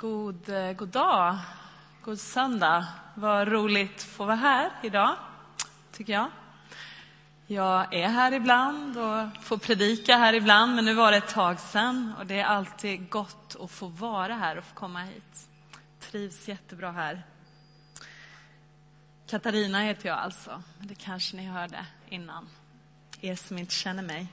God, eh, god dag, god söndag. Vad roligt att få vara här idag, tycker jag. Jag är här ibland och får predika här ibland, men nu var det ett tag sedan och det är alltid gott att få vara här och få komma hit. Trivs jättebra här. Katarina heter jag alltså, det kanske ni hörde innan, er som inte känner mig.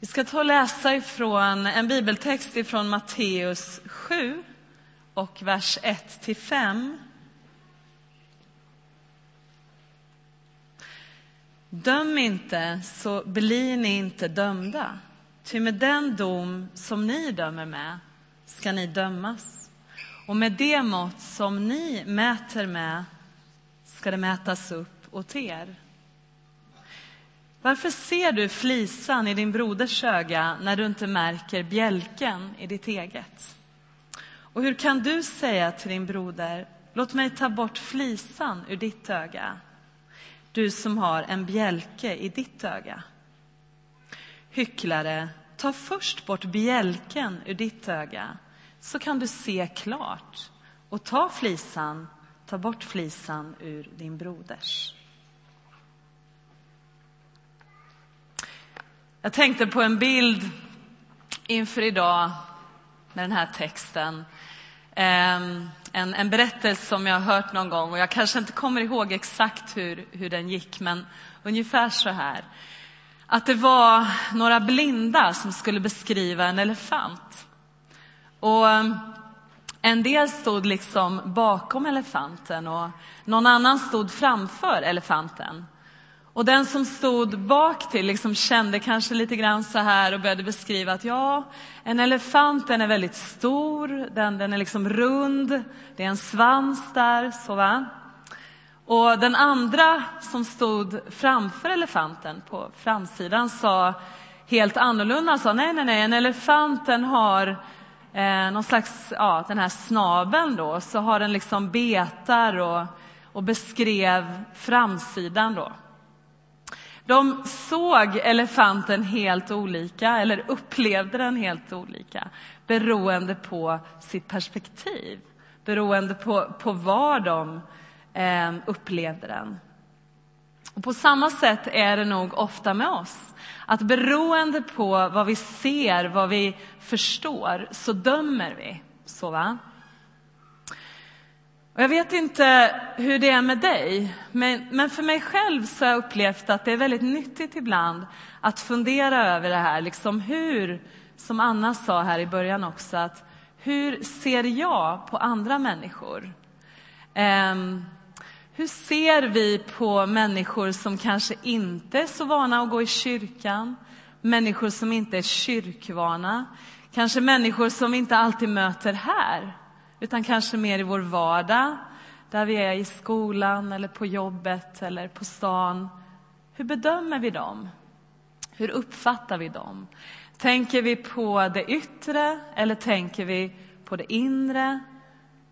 Vi ska ta och läsa ifrån en bibeltext ifrån Matteus 7 och vers 1 till 5. Döm inte, så blir ni inte dömda. Ty med den dom som ni dömer med ska ni dömas. Och med det mått som ni mäter med ska det mätas upp åt er. Varför ser du flisan i din broders öga när du inte märker bjälken i ditt eget? Och hur kan du säga till din broder, låt mig ta bort flisan ur ditt öga, du som har en bjälke i ditt öga? Hycklare, ta först bort bjälken ur ditt öga, så kan du se klart. Och ta flisan, ta bort flisan ur din broders. Jag tänkte på en bild inför idag med den här texten. Ehm, en, en berättelse som jag har hört någon gång och jag kanske inte kommer ihåg exakt hur, hur den gick, men ungefär så här. Att det var några blinda som skulle beskriva en elefant. Och ehm, en del stod liksom bakom elefanten och någon annan stod framför elefanten. Och den som stod bak till liksom kände kanske lite grann så här och började beskriva att ja, en elefant den är väldigt stor, den, den är liksom rund, det är en svans där, så va. Och den andra som stod framför elefanten på framsidan sa helt annorlunda, sa nej, nej, nej, en elefant den har eh, någon slags, ja, den här snabeln då, så har den liksom betar och, och beskrev framsidan då. De såg elefanten helt olika, eller upplevde den helt olika, beroende på sitt perspektiv, beroende på, på var de eh, upplevde den. Och på samma sätt är det nog ofta med oss, att beroende på vad vi ser, vad vi förstår, så dömer vi. Så va? Och jag vet inte hur det är med dig, men, men för mig själv så har jag upplevt att det är väldigt nyttigt ibland att fundera över det här, liksom hur, som Anna sa här i början också, att hur ser jag på andra människor? Um, hur ser vi på människor som kanske inte är så vana att gå i kyrkan? Människor som inte är kyrkvana? Kanske människor som vi inte alltid möter här? Utan kanske mer i vår vardag, där vi är i skolan eller på jobbet eller på stan. Hur bedömer vi dem? Hur uppfattar vi dem? Tänker vi på det yttre eller tänker vi på det inre?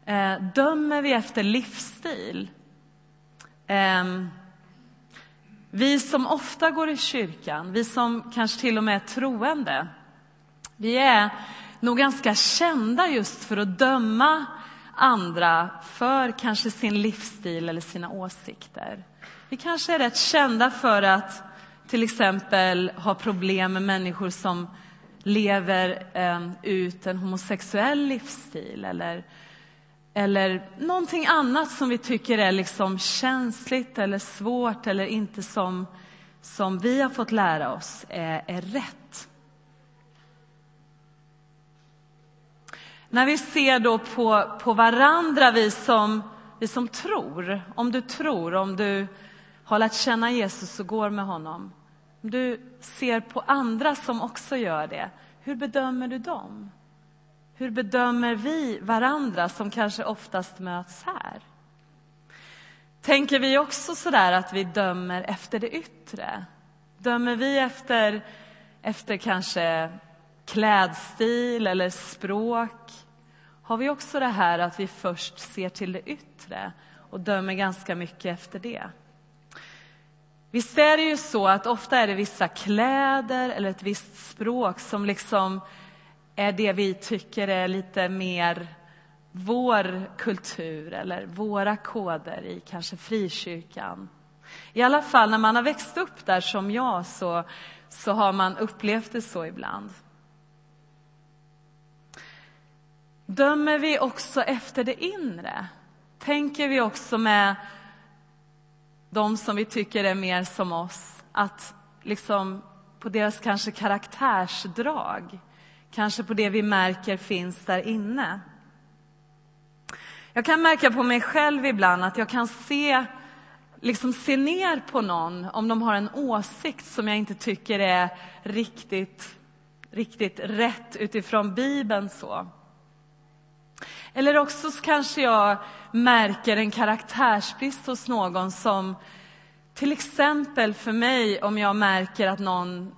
Eh, dömer vi efter livsstil? Eh, vi som ofta går i kyrkan, vi som kanske till och med är troende, vi är nog ganska kända just för att döma andra för kanske sin livsstil eller sina åsikter. Vi kanske är rätt kända för att till exempel ha problem med människor som lever eh, ut en homosexuell livsstil eller, eller någonting annat som vi tycker är liksom känsligt eller svårt eller inte som, som vi har fått lära oss är, är rätt. När vi ser då på, på varandra, vi som, vi som tror, om du tror, om du har lärt känna Jesus och går med honom, om du ser på andra som också gör det, hur bedömer du dem? Hur bedömer vi varandra som kanske oftast möts här? Tänker vi också sådär att vi dömer efter det yttre? Dömer vi efter, efter kanske klädstil eller språk? Har vi också det här att vi först ser till det yttre och dömer ganska mycket efter det. Visst är det ju så att ofta är det vissa kläder eller ett visst språk som liksom är det vi tycker är lite mer vår kultur eller våra koder i kanske frikyrkan. I alla fall när man har växt upp där som jag så, så har man upplevt det så ibland. Dömer vi också efter det inre? Tänker vi också med de som vi tycker är mer som oss, att liksom på deras kanske karaktärsdrag, kanske på det vi märker finns där inne? Jag kan märka på mig själv ibland att jag kan se, liksom se ner på någon om de har en åsikt som jag inte tycker är riktigt, riktigt rätt utifrån Bibeln. så. Eller också kanske jag märker en karaktärsbrist hos någon som till exempel för mig om jag märker att någon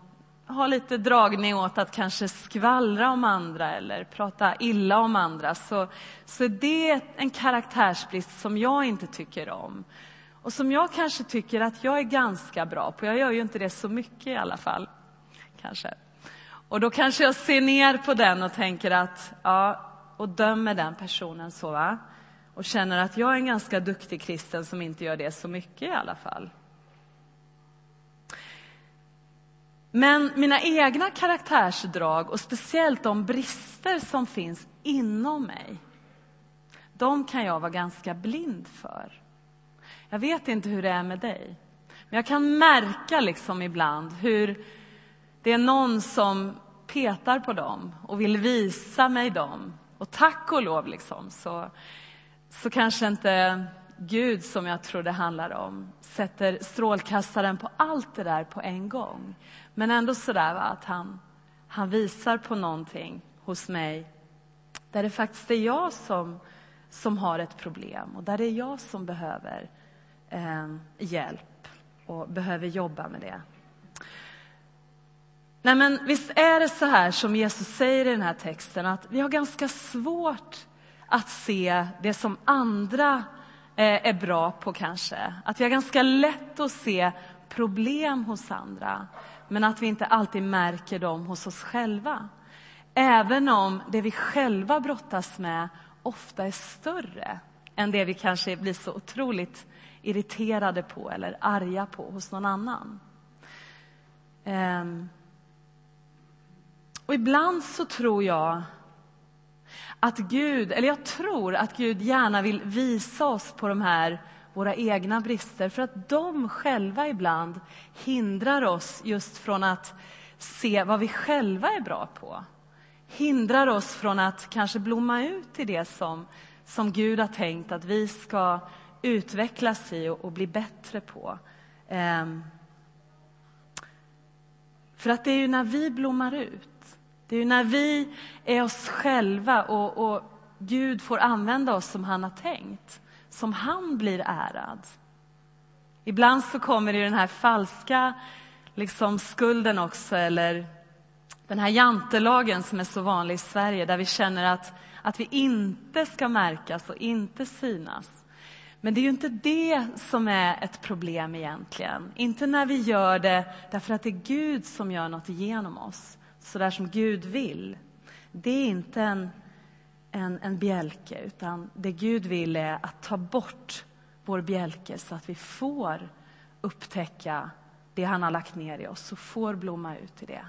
har lite dragning åt att kanske skvallra om andra eller prata illa om andra så, så är det en karaktärsbrist som jag inte tycker om. Och som jag kanske tycker att jag är ganska bra på. Jag gör ju inte det så mycket i alla fall. Kanske. Och då kanske jag ser ner på den och tänker att, ja, och dömer den personen så va. Och känner att jag är en ganska duktig kristen som inte gör det så mycket i alla fall. Men mina egna karaktärsdrag och speciellt de brister som finns inom mig, de kan jag vara ganska blind för. Jag vet inte hur det är med dig, men jag kan märka liksom ibland hur det är någon som petar på dem och vill visa mig dem. Och tack och lov liksom, så, så kanske inte Gud, som jag tror det handlar om, sätter strålkastaren på allt det där på en gång. Men ändå sådär va, att han, han visar på någonting hos mig där det faktiskt är jag som, som har ett problem och där det är jag som behöver eh, hjälp och behöver jobba med det. Nej, men visst är det så här som Jesus säger i den här texten att vi har ganska svårt att se det som andra eh, är bra på kanske. Att vi har ganska lätt att se problem hos andra men att vi inte alltid märker dem hos oss själva. Även om det vi själva brottas med ofta är större än det vi kanske blir så otroligt irriterade på eller arga på hos någon annan. Um, och ibland så tror jag att Gud, eller jag tror att Gud gärna vill visa oss på de här våra egna brister för att de själva ibland hindrar oss just från att se vad vi själva är bra på. Hindrar oss från att kanske blomma ut i det som, som Gud har tänkt att vi ska utvecklas i och, och bli bättre på. Um, för att det är ju när vi blommar ut det är när vi är oss själva och, och Gud får använda oss som han har tänkt, som han blir ärad. Ibland så kommer det den här falska liksom, skulden också, eller den här jantelagen som är så vanlig i Sverige, där vi känner att, att vi inte ska märkas och inte synas. Men det är ju inte det som är ett problem egentligen. Inte när vi gör det därför att det är Gud som gör något genom oss så där som Gud vill. Det är inte en, en, en bjälke, utan det Gud vill är att ta bort vår bjälke så att vi får upptäcka det han har lagt ner i oss och får blomma ut i det.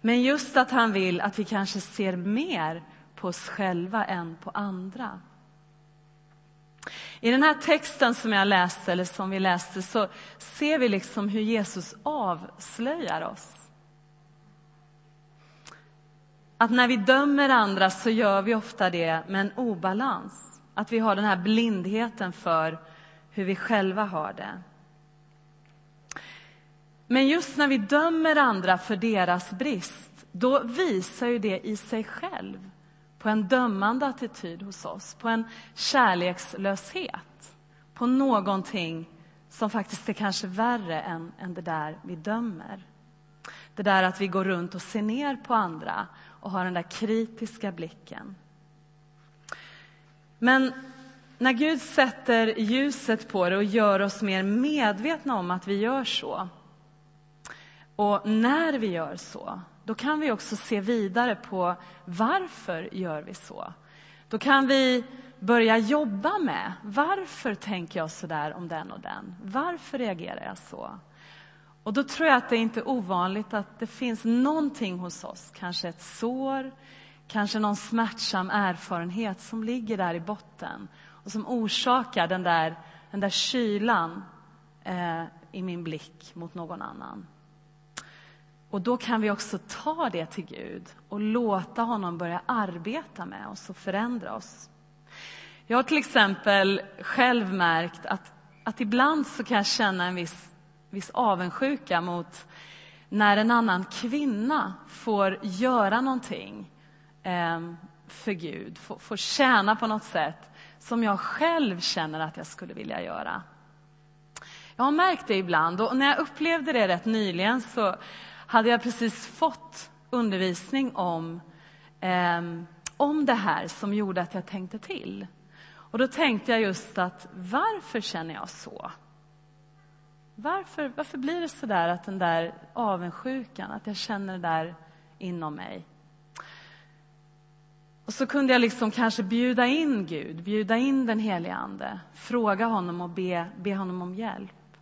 Men just att han vill att vi kanske ser mer på oss själva än på andra. I den här texten som jag läste, eller som vi läste, så ser vi liksom hur Jesus avslöjar oss. Att när vi dömer andra så gör vi ofta det med en obalans. Att vi har den här blindheten för hur vi själva har det. Men just när vi dömer andra för deras brist, då visar ju det i sig själv på en dömande attityd hos oss, på en kärlekslöshet, på någonting som faktiskt är kanske värre än, än det där vi dömer. Det där att vi går runt och ser ner på andra och har den där kritiska blicken. Men när Gud sätter ljuset på det och gör oss mer medvetna om att vi gör så och när vi gör så, då kan vi också se vidare på varför gör vi så. Då kan vi börja jobba med varför tänker jag så där om den och den? Varför reagerar jag så? Och då tror jag att det är inte ovanligt att det finns någonting hos oss, kanske ett sår, kanske någon smärtsam erfarenhet som ligger där i botten och som orsakar den där, den där kylan eh, i min blick mot någon annan. Och då kan vi också ta det till Gud och låta honom börja arbeta med oss och förändra oss. Jag har till exempel själv märkt att, att ibland så kan jag känna en viss, viss avundsjuka mot när en annan kvinna får göra någonting ehm, för Gud, får, får tjäna på något sätt som jag själv känner att jag skulle vilja göra. Jag har märkt det ibland och när jag upplevde det rätt nyligen så hade jag precis fått undervisning om, eh, om det här som gjorde att jag tänkte till. Och då tänkte jag just att varför känner jag så? Varför, varför blir det så där att den där avundsjukan, att jag känner det där inom mig? Och så kunde jag liksom kanske bjuda in Gud, bjuda in den helige Ande, fråga honom och be, be honom om hjälp.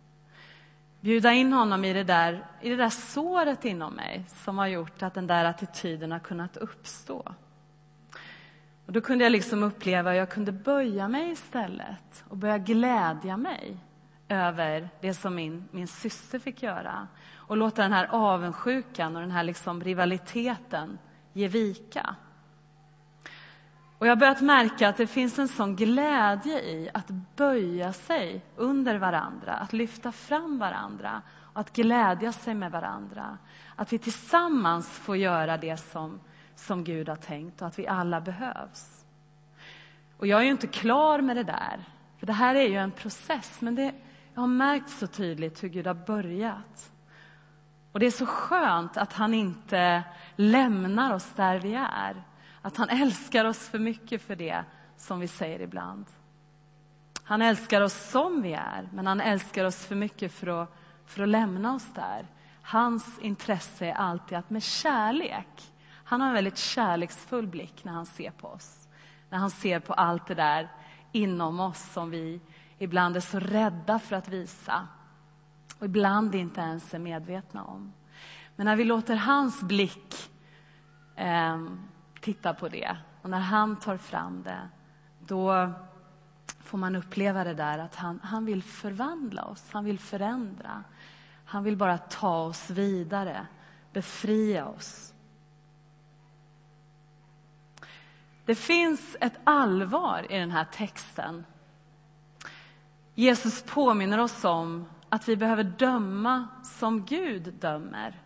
Bjuda in honom i det, där, i det där såret inom mig som har gjort att den där attityden har kunnat uppstå. Och då kunde jag liksom uppleva att jag kunde böja mig istället och börja glädja mig över det som min, min syster fick göra och låta den här avundsjukan och den här liksom rivaliteten ge vika. Och jag har börjat märka att det finns en sån glädje i att böja sig under varandra, att lyfta fram varandra och att glädja sig med varandra. Att vi tillsammans får göra det som, som Gud har tänkt och att vi alla behövs. Och jag är ju inte klar med det där, för det här är ju en process, men det, jag har märkt så tydligt hur Gud har börjat. Och det är så skönt att han inte lämnar oss där vi är, att han älskar oss för mycket för det, som vi säger ibland. Han älskar oss som vi är, men han älskar oss för mycket för att, för att lämna oss där. Hans intresse är alltid att med kärlek, han har en väldigt kärleksfull blick när han ser på oss. När han ser på allt det där inom oss som vi ibland är så rädda för att visa och ibland inte ens är medvetna om. Men när vi låter hans blick eh, titta på det. Och när han tar fram det, då får man uppleva det där att han, han vill förvandla oss, han vill förändra. Han vill bara ta oss vidare, befria oss. Det finns ett allvar i den här texten. Jesus påminner oss om att vi behöver döma som Gud dömer.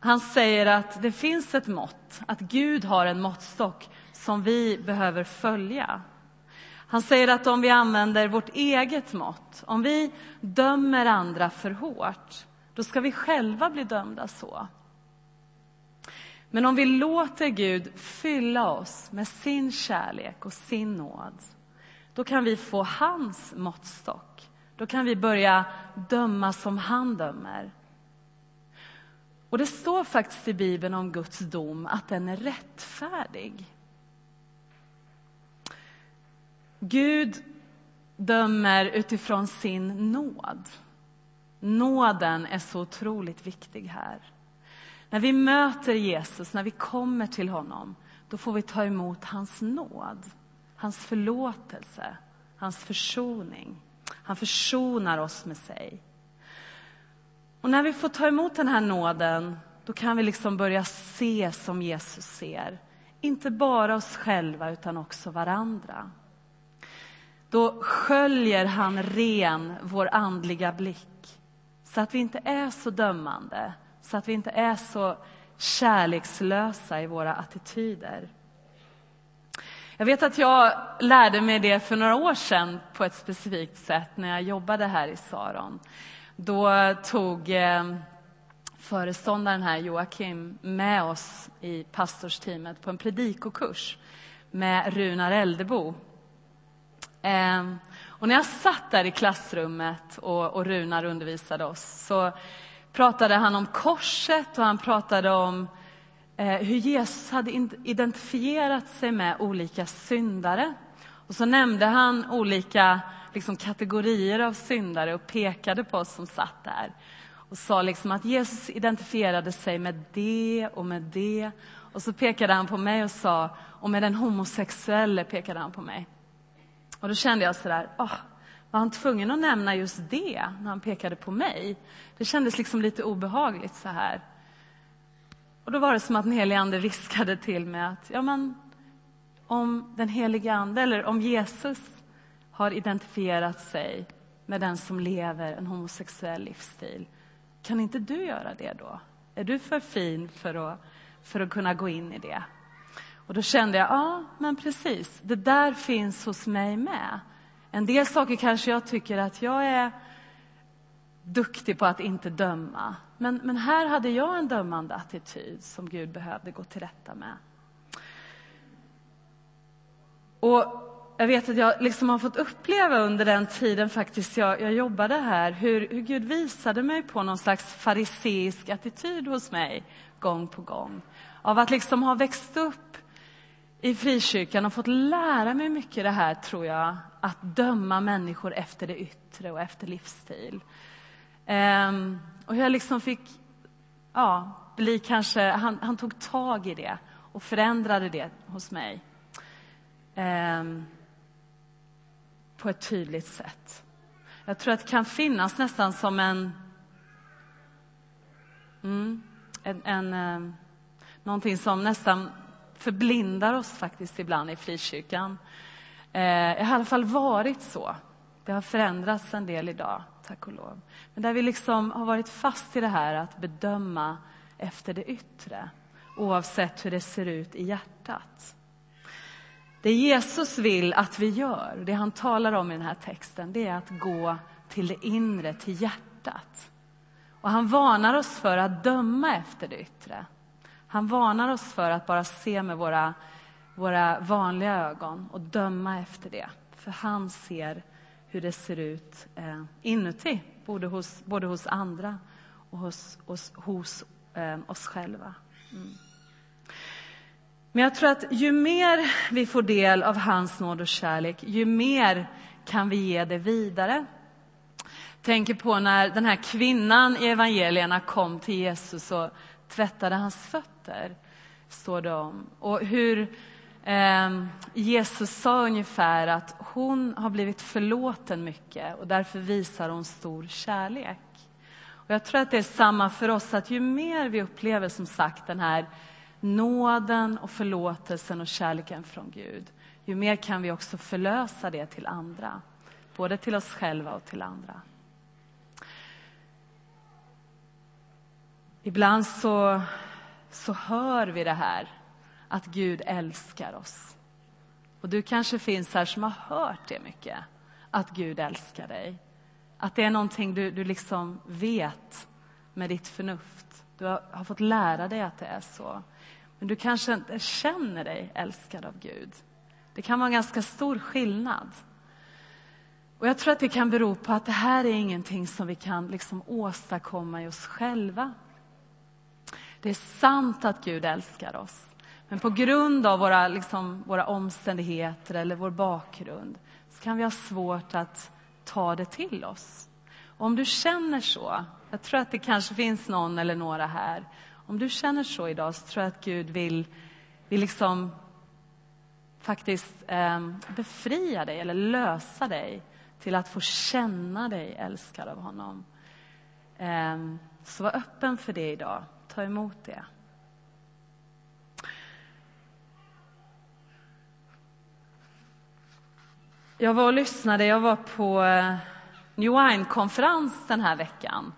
Han säger att det finns ett mått, att Gud har en måttstock som vi behöver följa. Han säger att om vi använder vårt eget mått, om vi dömer andra för hårt, då ska vi själva bli dömda så. Men om vi låter Gud fylla oss med sin kärlek och sin nåd, då kan vi få hans måttstock. Då kan vi börja döma som han dömer. Och det står faktiskt i Bibeln om Guds dom att den är rättfärdig. Gud dömer utifrån sin nåd. Nåden är så otroligt viktig här. När vi möter Jesus, när vi kommer till honom, då får vi ta emot hans nåd, hans förlåtelse, hans försoning. Han försonar oss med sig. Och när vi får ta emot den här nåden, då kan vi liksom börja se som Jesus ser. Inte bara oss själva, utan också varandra. Då sköljer han ren vår andliga blick, så att vi inte är så dömande, så att vi inte är så kärlekslösa i våra attityder. Jag vet att jag lärde mig det för några år sedan på ett specifikt sätt när jag jobbade här i Saron. Då tog eh, föreståndaren här, Joakim, med oss i pastorsteamet på en predikokurs med Runar Eldebo. Eh, och när jag satt där i klassrummet och, och Runar undervisade oss så pratade han om korset och han pratade om eh, Eh, hur Jesus hade identifierat sig med olika syndare. Och så nämnde han olika liksom, kategorier av syndare och pekade på oss som satt där och sa liksom att Jesus identifierade sig med det och med det. Och så pekade han på mig och sa, och med den homosexuelle pekade han på mig. Och då kände jag sådär, åh, var han tvungen att nämna just det när han pekade på mig? Det kändes liksom lite obehagligt så här. Och då var det som att den helige ande viskade till mig att, ja men om den helige ande, eller om Jesus har identifierat sig med den som lever en homosexuell livsstil, kan inte du göra det då? Är du för fin för att, för att kunna gå in i det? Och då kände jag, ja, men precis, det där finns hos mig med. En del saker kanske jag tycker att jag är duktig på att inte döma. Men, men här hade jag en dömande attityd som Gud behövde gå till rätta med. Och jag vet att jag liksom har fått uppleva under den tiden faktiskt jag, jag jobbade här hur, hur Gud visade mig på någon slags fariseisk attityd hos mig gång på gång. Av att liksom ha växt upp i frikyrkan och fått lära mig mycket det här, tror jag, att döma människor efter det yttre och efter livsstil. Um, och jag liksom fick ja, bli kanske, han, han, tog tag i det och förändrade det hos mig. Um, på ett tydligt sätt. Jag tror att det kan finnas nästan som en... Mm, en, en eh, någonting som nästan förblindar oss faktiskt ibland i frikyrkan. Eh, det har i alla fall varit så. Det har förändrats en del idag, tack och lov. Men där vi liksom har varit fast i det här att bedöma efter det yttre oavsett hur det ser ut i hjärtat. Det Jesus vill att vi gör, det han talar om i den här texten, det är att gå till det inre, till hjärtat. Och han varnar oss för att döma efter det yttre. Han varnar oss för att bara se med våra, våra vanliga ögon och döma efter det. För han ser hur det ser ut eh, inuti, både hos, både hos andra och hos, hos, hos eh, oss själva. Mm. Men jag tror att ju mer vi får del av hans nåd och kärlek, ju mer kan vi ge det vidare. Tänker på när den här kvinnan i evangelierna kom till Jesus och tvättade hans fötter, står det om. Och hur Ehm, Jesus sa ungefär att hon har blivit förlåten mycket och därför visar hon stor kärlek. Och jag tror att det är samma för oss, att ju mer vi upplever som sagt den här nåden och förlåtelsen och kärleken från Gud, ju mer kan vi också förlösa det till andra. Både till oss själva och till andra. Ibland så, så hör vi det här, att Gud älskar oss. Och du kanske finns här som har hört det mycket, att Gud älskar dig. Att det är någonting du, du liksom vet med ditt förnuft. Du har, har fått lära dig att det är så. Men du kanske inte känner dig älskad av Gud. Det kan vara en ganska stor skillnad. Och Jag tror att det kan bero på att det här är ingenting som vi kan liksom åstadkomma i oss själva. Det är sant att Gud älskar oss. Men på grund av våra, liksom, våra omständigheter eller vår bakgrund så kan vi ha svårt att ta det till oss. Och om du känner så, jag tror att det kanske finns någon eller några här om du känner så idag så tror jag att Gud vill, vill liksom faktiskt eh, befria dig eller lösa dig till att få känna dig älskad av honom. Eh, så var öppen för det idag. Ta emot det. Jag var och lyssnade. Jag var på eh, New Wine-konferens den här veckan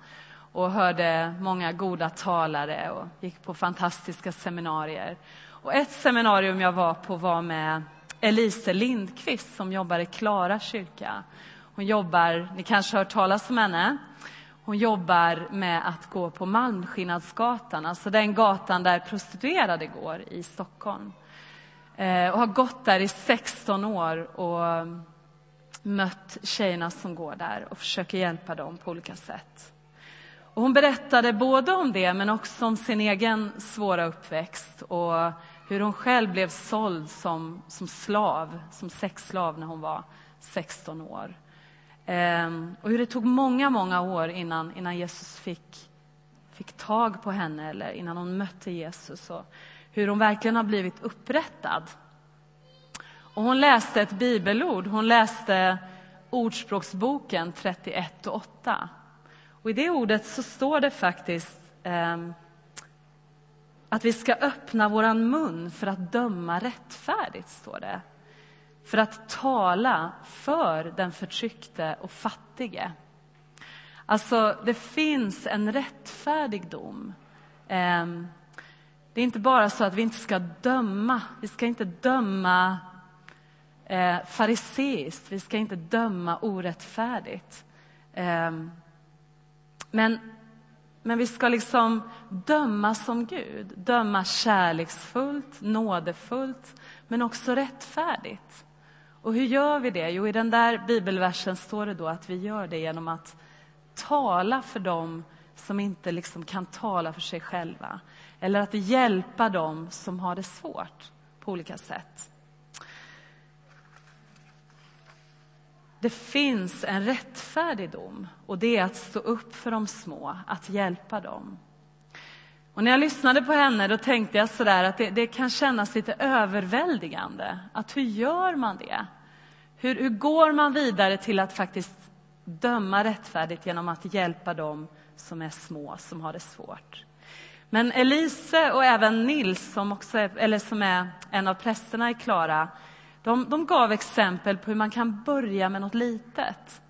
och hörde många goda talare och gick på fantastiska seminarier. Och ett seminarium jag var på var med Elise Lindqvist som jobbar i Klara kyrka. Hon jobbar, ni kanske har hört talas om henne, hon jobbar med att gå på Malmskillnadsgatan, alltså den gatan där prostituerade går i Stockholm. Eh, och har gått där i 16 år och mött tjejerna som går där och försöker hjälpa dem på olika sätt. Och hon berättade både om det, men också om sin egen svåra uppväxt och hur hon själv blev såld som, som slav, som sexslav när hon var 16 år. Ehm, och hur det tog många, många år innan, innan Jesus fick, fick tag på henne eller innan hon mötte Jesus. Och hur hon verkligen har blivit upprättad. Och hon läste ett bibelord. Hon läste Ordspråksboken 31 och 8. Och I det ordet så står det faktiskt eh, att vi ska öppna vår mun för att döma rättfärdigt, står det. För att tala för den förtryckte och fattige. Alltså, det finns en rättfärdigdom. Eh, det är inte bara så att vi inte ska döma. Vi ska inte döma eh, fariseiskt. Vi ska inte döma orättfärdigt. Eh, men, men vi ska liksom döma som Gud. Döma kärleksfullt, nådefullt, men också rättfärdigt. Och hur gör vi det? Jo, i den där bibelversen står det då att vi gör det genom att tala för dem som inte liksom kan tala för sig själva. Eller att hjälpa dem som har det svårt på olika sätt. Det finns en rättfärdig dom och det är att stå upp för de små, att hjälpa dem. Och när jag lyssnade på henne då tänkte jag sådär att det, det kan kännas lite överväldigande. Att hur gör man det? Hur, hur går man vidare till att faktiskt döma rättfärdigt genom att hjälpa dem som är små, som har det svårt? Men Elise och även Nils, som, också är, eller som är en av prästerna i Klara, de, de gav exempel på hur man kan börja med något litet.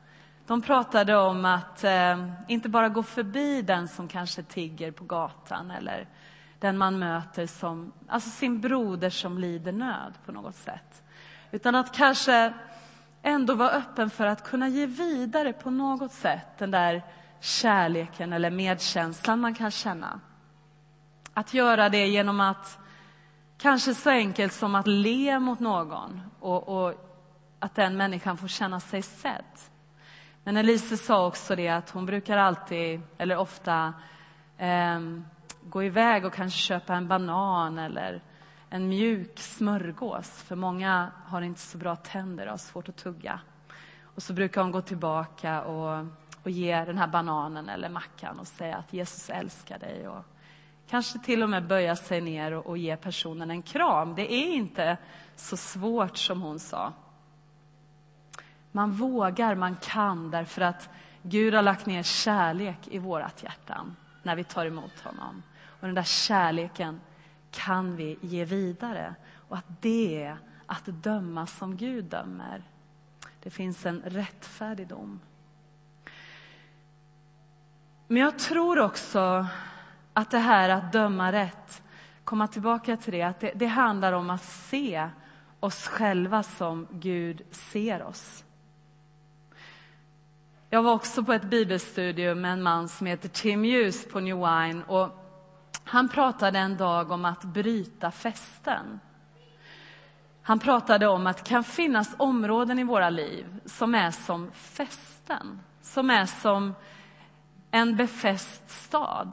De pratade om att eh, inte bara gå förbi den som kanske tigger på gatan eller den man möter som, alltså sin broder som lider nöd på något sätt. Utan att kanske ändå vara öppen för att kunna ge vidare på något sätt den där kärleken eller medkänslan man kan känna. Att göra det genom att Kanske så enkelt som att le mot någon och, och att den människan får känna sig sedd. Men Elise sa också det att hon brukar alltid, eller ofta, eh, gå iväg och kanske köpa en banan eller en mjuk smörgås. För många har inte så bra tänder och har svårt att tugga. Och så brukar hon gå tillbaka och, och ge den här bananen eller mackan och säga att Jesus älskar dig. Och, Kanske till och med böja sig ner och, och ge personen en kram. Det är inte så svårt som hon sa. Man vågar, man kan, därför att Gud har lagt ner kärlek i vårt hjärtan när vi tar emot honom. Och den där kärleken kan vi ge vidare. Och att det är att döma som Gud dömer. Det finns en rättfärdig dom. Men jag tror också att det här att döma rätt, komma tillbaka till det, att det, det handlar om att se oss själva som Gud ser oss. Jag var också på ett bibelstudium med en man som heter Tim Hughes på New Wine. Och han pratade en dag om att bryta fästen. Han pratade om att det kan finnas områden i våra liv som är som fästen. Som är som en befäst stad.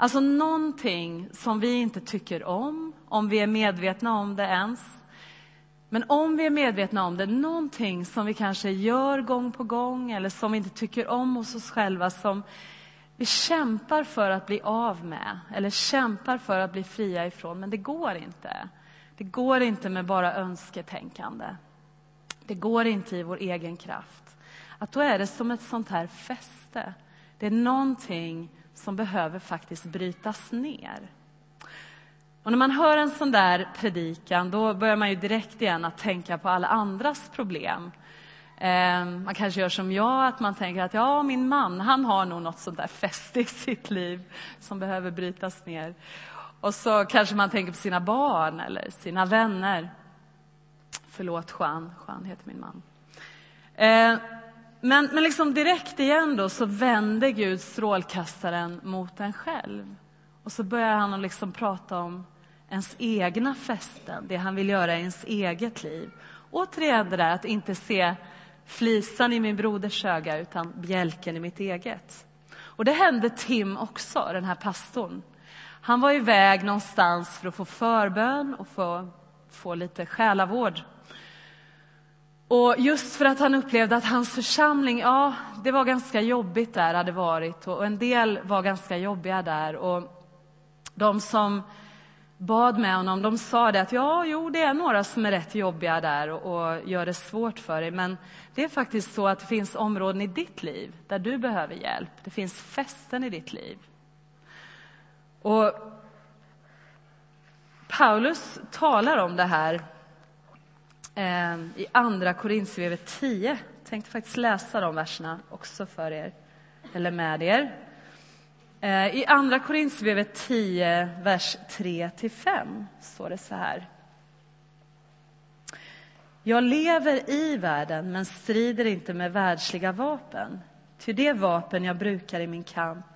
Alltså någonting som vi inte tycker om, om vi är medvetna om det ens. Men om vi är medvetna om det, någonting som vi kanske gör gång på gång eller som vi inte tycker om hos oss själva, som vi kämpar för att bli av med eller kämpar för att bli fria ifrån, men det går inte. Det går inte med bara önsketänkande. Det går inte i vår egen kraft. Att då är det som ett sånt här fäste. Det är någonting som behöver faktiskt brytas ner. Och när man hör en sån där predikan då börjar man ju direkt igen att tänka på alla andras problem. Eh, man kanske gör som jag, att man tänker att ja, min man han har nog något sånt där fäste i sitt liv som behöver brytas ner. Och så kanske man tänker på sina barn eller sina vänner. Förlåt Juan, Juan heter min man. Eh, men, men liksom direkt igen då så vänder Gud strålkastaren mot en själv. Och så börjar han liksom prata om ens egna fästen, det han vill göra i ens eget liv. Återigen det där att inte se flisan i min broders öga utan bjälken i mitt eget. Och det hände Tim också, den här pastorn. Han var iväg någonstans för att få förbön och få, få lite själavård. Och just för att han upplevde att hans församling, ja, det var ganska jobbigt där, hade varit. Och en del var ganska jobbiga där. Och de som bad med honom, de sa det att ja, jo, det är några som är rätt jobbiga där och, och gör det svårt för dig. Men det är faktiskt så att det finns områden i ditt liv där du behöver hjälp. Det finns fästen i ditt liv. Och Paulus talar om det här Ehm, i Andra Korinthierbrevet 10. Jag tänkte faktiskt läsa de verserna också för er, eller med er. Ehm, I Andra Korinthierbrevet 10, vers 3-5 står det så här. Jag lever i världen, men strider inte med världsliga vapen. Ty det vapen jag brukar i min kamp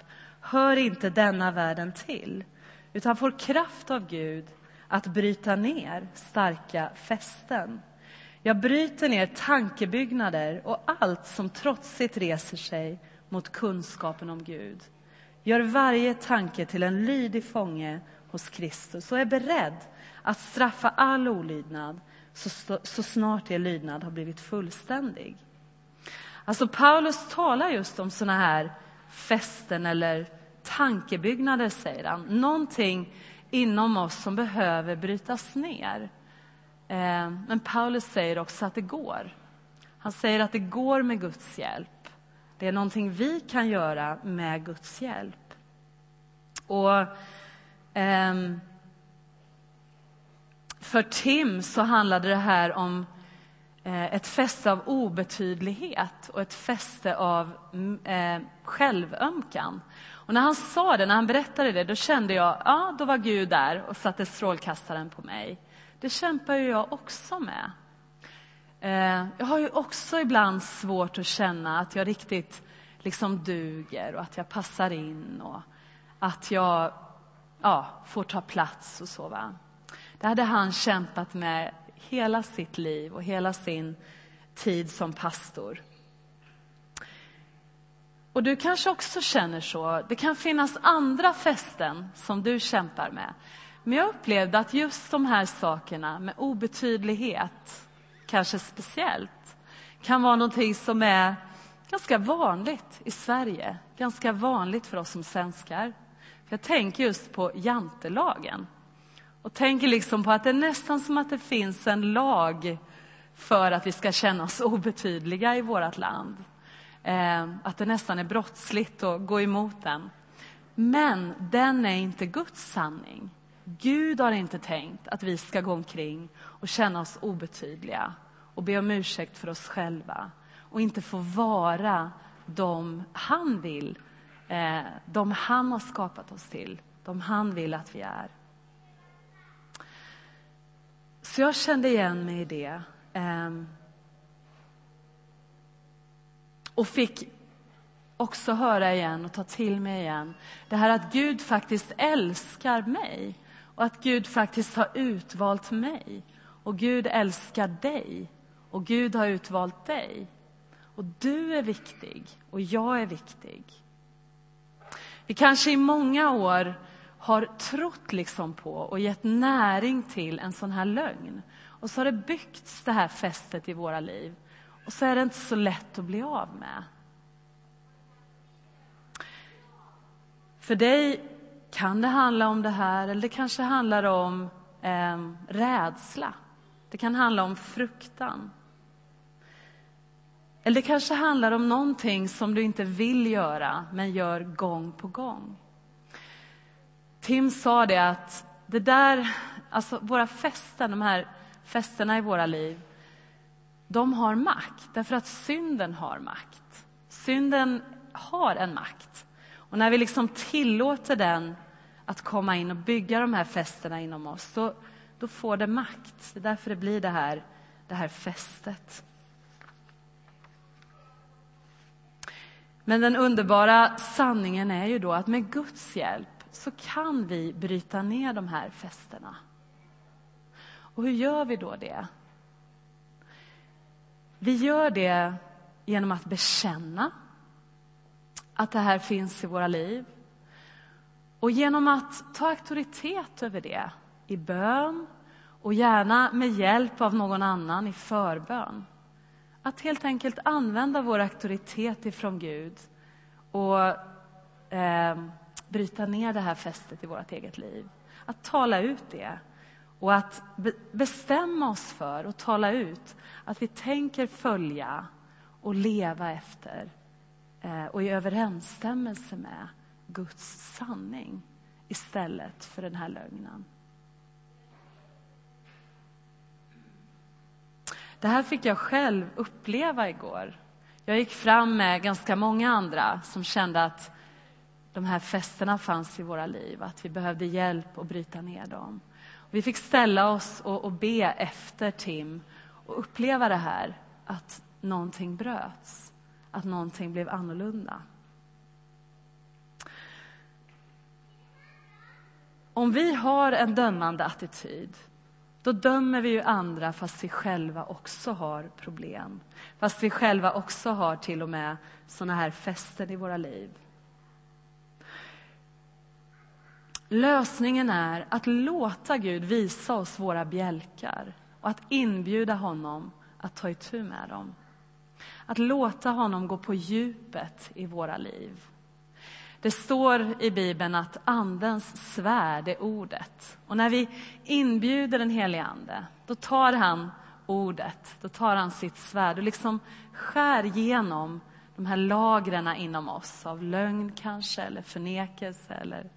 hör inte denna världen till, utan får kraft av Gud att bryta ner starka fästen. Jag bryter ner tankebyggnader och allt som trotsigt reser sig mot kunskapen om Gud. Gör varje tanke till en lydig fånge hos Kristus och är beredd att straffa all olydnad så, så snart er lydnad har blivit fullständig. Alltså Paulus talar just om såna här fästen eller tankebyggnader, säger han. Någonting inom oss som behöver brytas ner. Eh, men Paulus säger också att det går. Han säger att det går med Guds hjälp. Det är någonting vi kan göra med Guds hjälp. Och ehm, för Tim så handlade det här om eh, ett fäste av obetydlighet och ett fäste av mm, eh, självömkan. Och när han sa det, när han berättade det, då kände jag, ja, då var Gud där och satte strålkastaren på mig. Det kämpar ju jag också med. Eh, jag har ju också ibland svårt att känna att jag riktigt liksom duger och att jag passar in och att jag ja, får ta plats och så. Va? Det hade han kämpat med hela sitt liv och hela sin tid som pastor. Och du kanske också känner så. Det kan finnas andra fästen som du kämpar med. Men jag upplevde att just de här sakerna med obetydlighet, kanske speciellt, kan vara någonting som är ganska vanligt i Sverige. Ganska vanligt för oss som svenskar. Jag tänker just på jantelagen. Och tänker liksom på att det är nästan som att det finns en lag för att vi ska känna oss obetydliga i vårt land. Eh, att det nästan är brottsligt att gå emot den. Men den är inte Guds sanning. Gud har inte tänkt att vi ska gå omkring och känna oss obetydliga och be om ursäkt för oss själva och inte få vara de han vill, eh, de han har skapat oss till, de han vill att vi är. Så jag kände igen mig i det. Ehm, och fick också höra igen och ta till mig igen det här att Gud faktiskt älskar mig och att Gud faktiskt har utvalt mig. Och Gud älskar dig och Gud har utvalt dig. Och du är viktig och jag är viktig. Vi kanske i många år har trott liksom på och gett näring till en sån här lögn. Och så har det byggts det här fästet i våra liv. Och så är det inte så lätt att bli av med. För dig kan det handla om det här, eller det kanske handlar om eh, rädsla. Det kan handla om fruktan. Eller det kanske handlar om någonting som du inte vill göra, men gör gång på gång. Tim sa det att det där, alltså våra festen, de här festerna i våra liv, de har makt därför att synden har makt. Synden har en makt. Och när vi liksom tillåter den att komma in och bygga de här festerna inom oss, då, då får det makt. Det är därför det blir det här, det här fästet. Men den underbara sanningen är ju då att med Guds hjälp så kan vi bryta ner de här fästena. Och hur gör vi då det? Vi gör det genom att bekänna att det här finns i våra liv. Och genom att ta auktoritet över det i bön och gärna med hjälp av någon annan i förbön. Att helt enkelt använda vår auktoritet ifrån Gud och eh, bryta ner det här fästet i vårt eget liv. Att tala ut det och att bestämma oss för och tala ut att vi tänker följa och leva efter eh, och i överensstämmelse med Guds sanning istället för den här lögnen. Det här fick jag själv uppleva igår. Jag gick fram med ganska många andra som kände att de här festerna fanns i våra liv, att vi behövde hjälp att bryta ner dem. Vi fick ställa oss och, och be efter Tim och uppleva det här, att någonting bröts, att någonting blev annorlunda. Om vi har en dömande attityd, då dömer vi ju andra fast vi själva också har problem. Fast vi själva också har till och med såna här fästen i våra liv. Lösningen är att låta Gud visa oss våra bjälkar och att inbjuda honom att ta itu med dem. Att låta honom gå på djupet i våra liv. Det står i Bibeln att Andens svärd är ordet. Och när vi inbjuder den helige Ande, då tar han ordet, då tar han sitt svärd och liksom skär igenom de här lagren inom oss av lögn kanske, eller förnekelse eller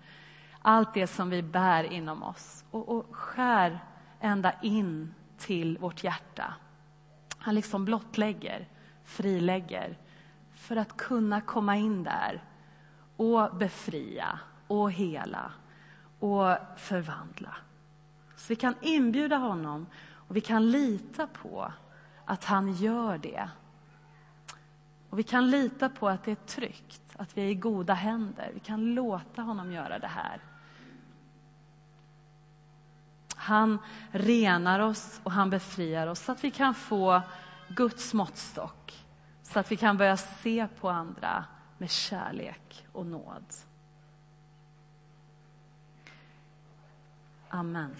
allt det som vi bär inom oss och, och skär ända in till vårt hjärta. Han liksom blottlägger, frilägger för att kunna komma in där och befria och hela och förvandla. Så vi kan inbjuda honom och vi kan lita på att han gör det. Och vi kan lita på att det är tryggt, att vi är i goda händer. Vi kan låta honom göra det här. Han renar oss och han befriar oss så att vi kan få Guds måttstock. Så att vi kan börja se på andra med kärlek och nåd. Amen.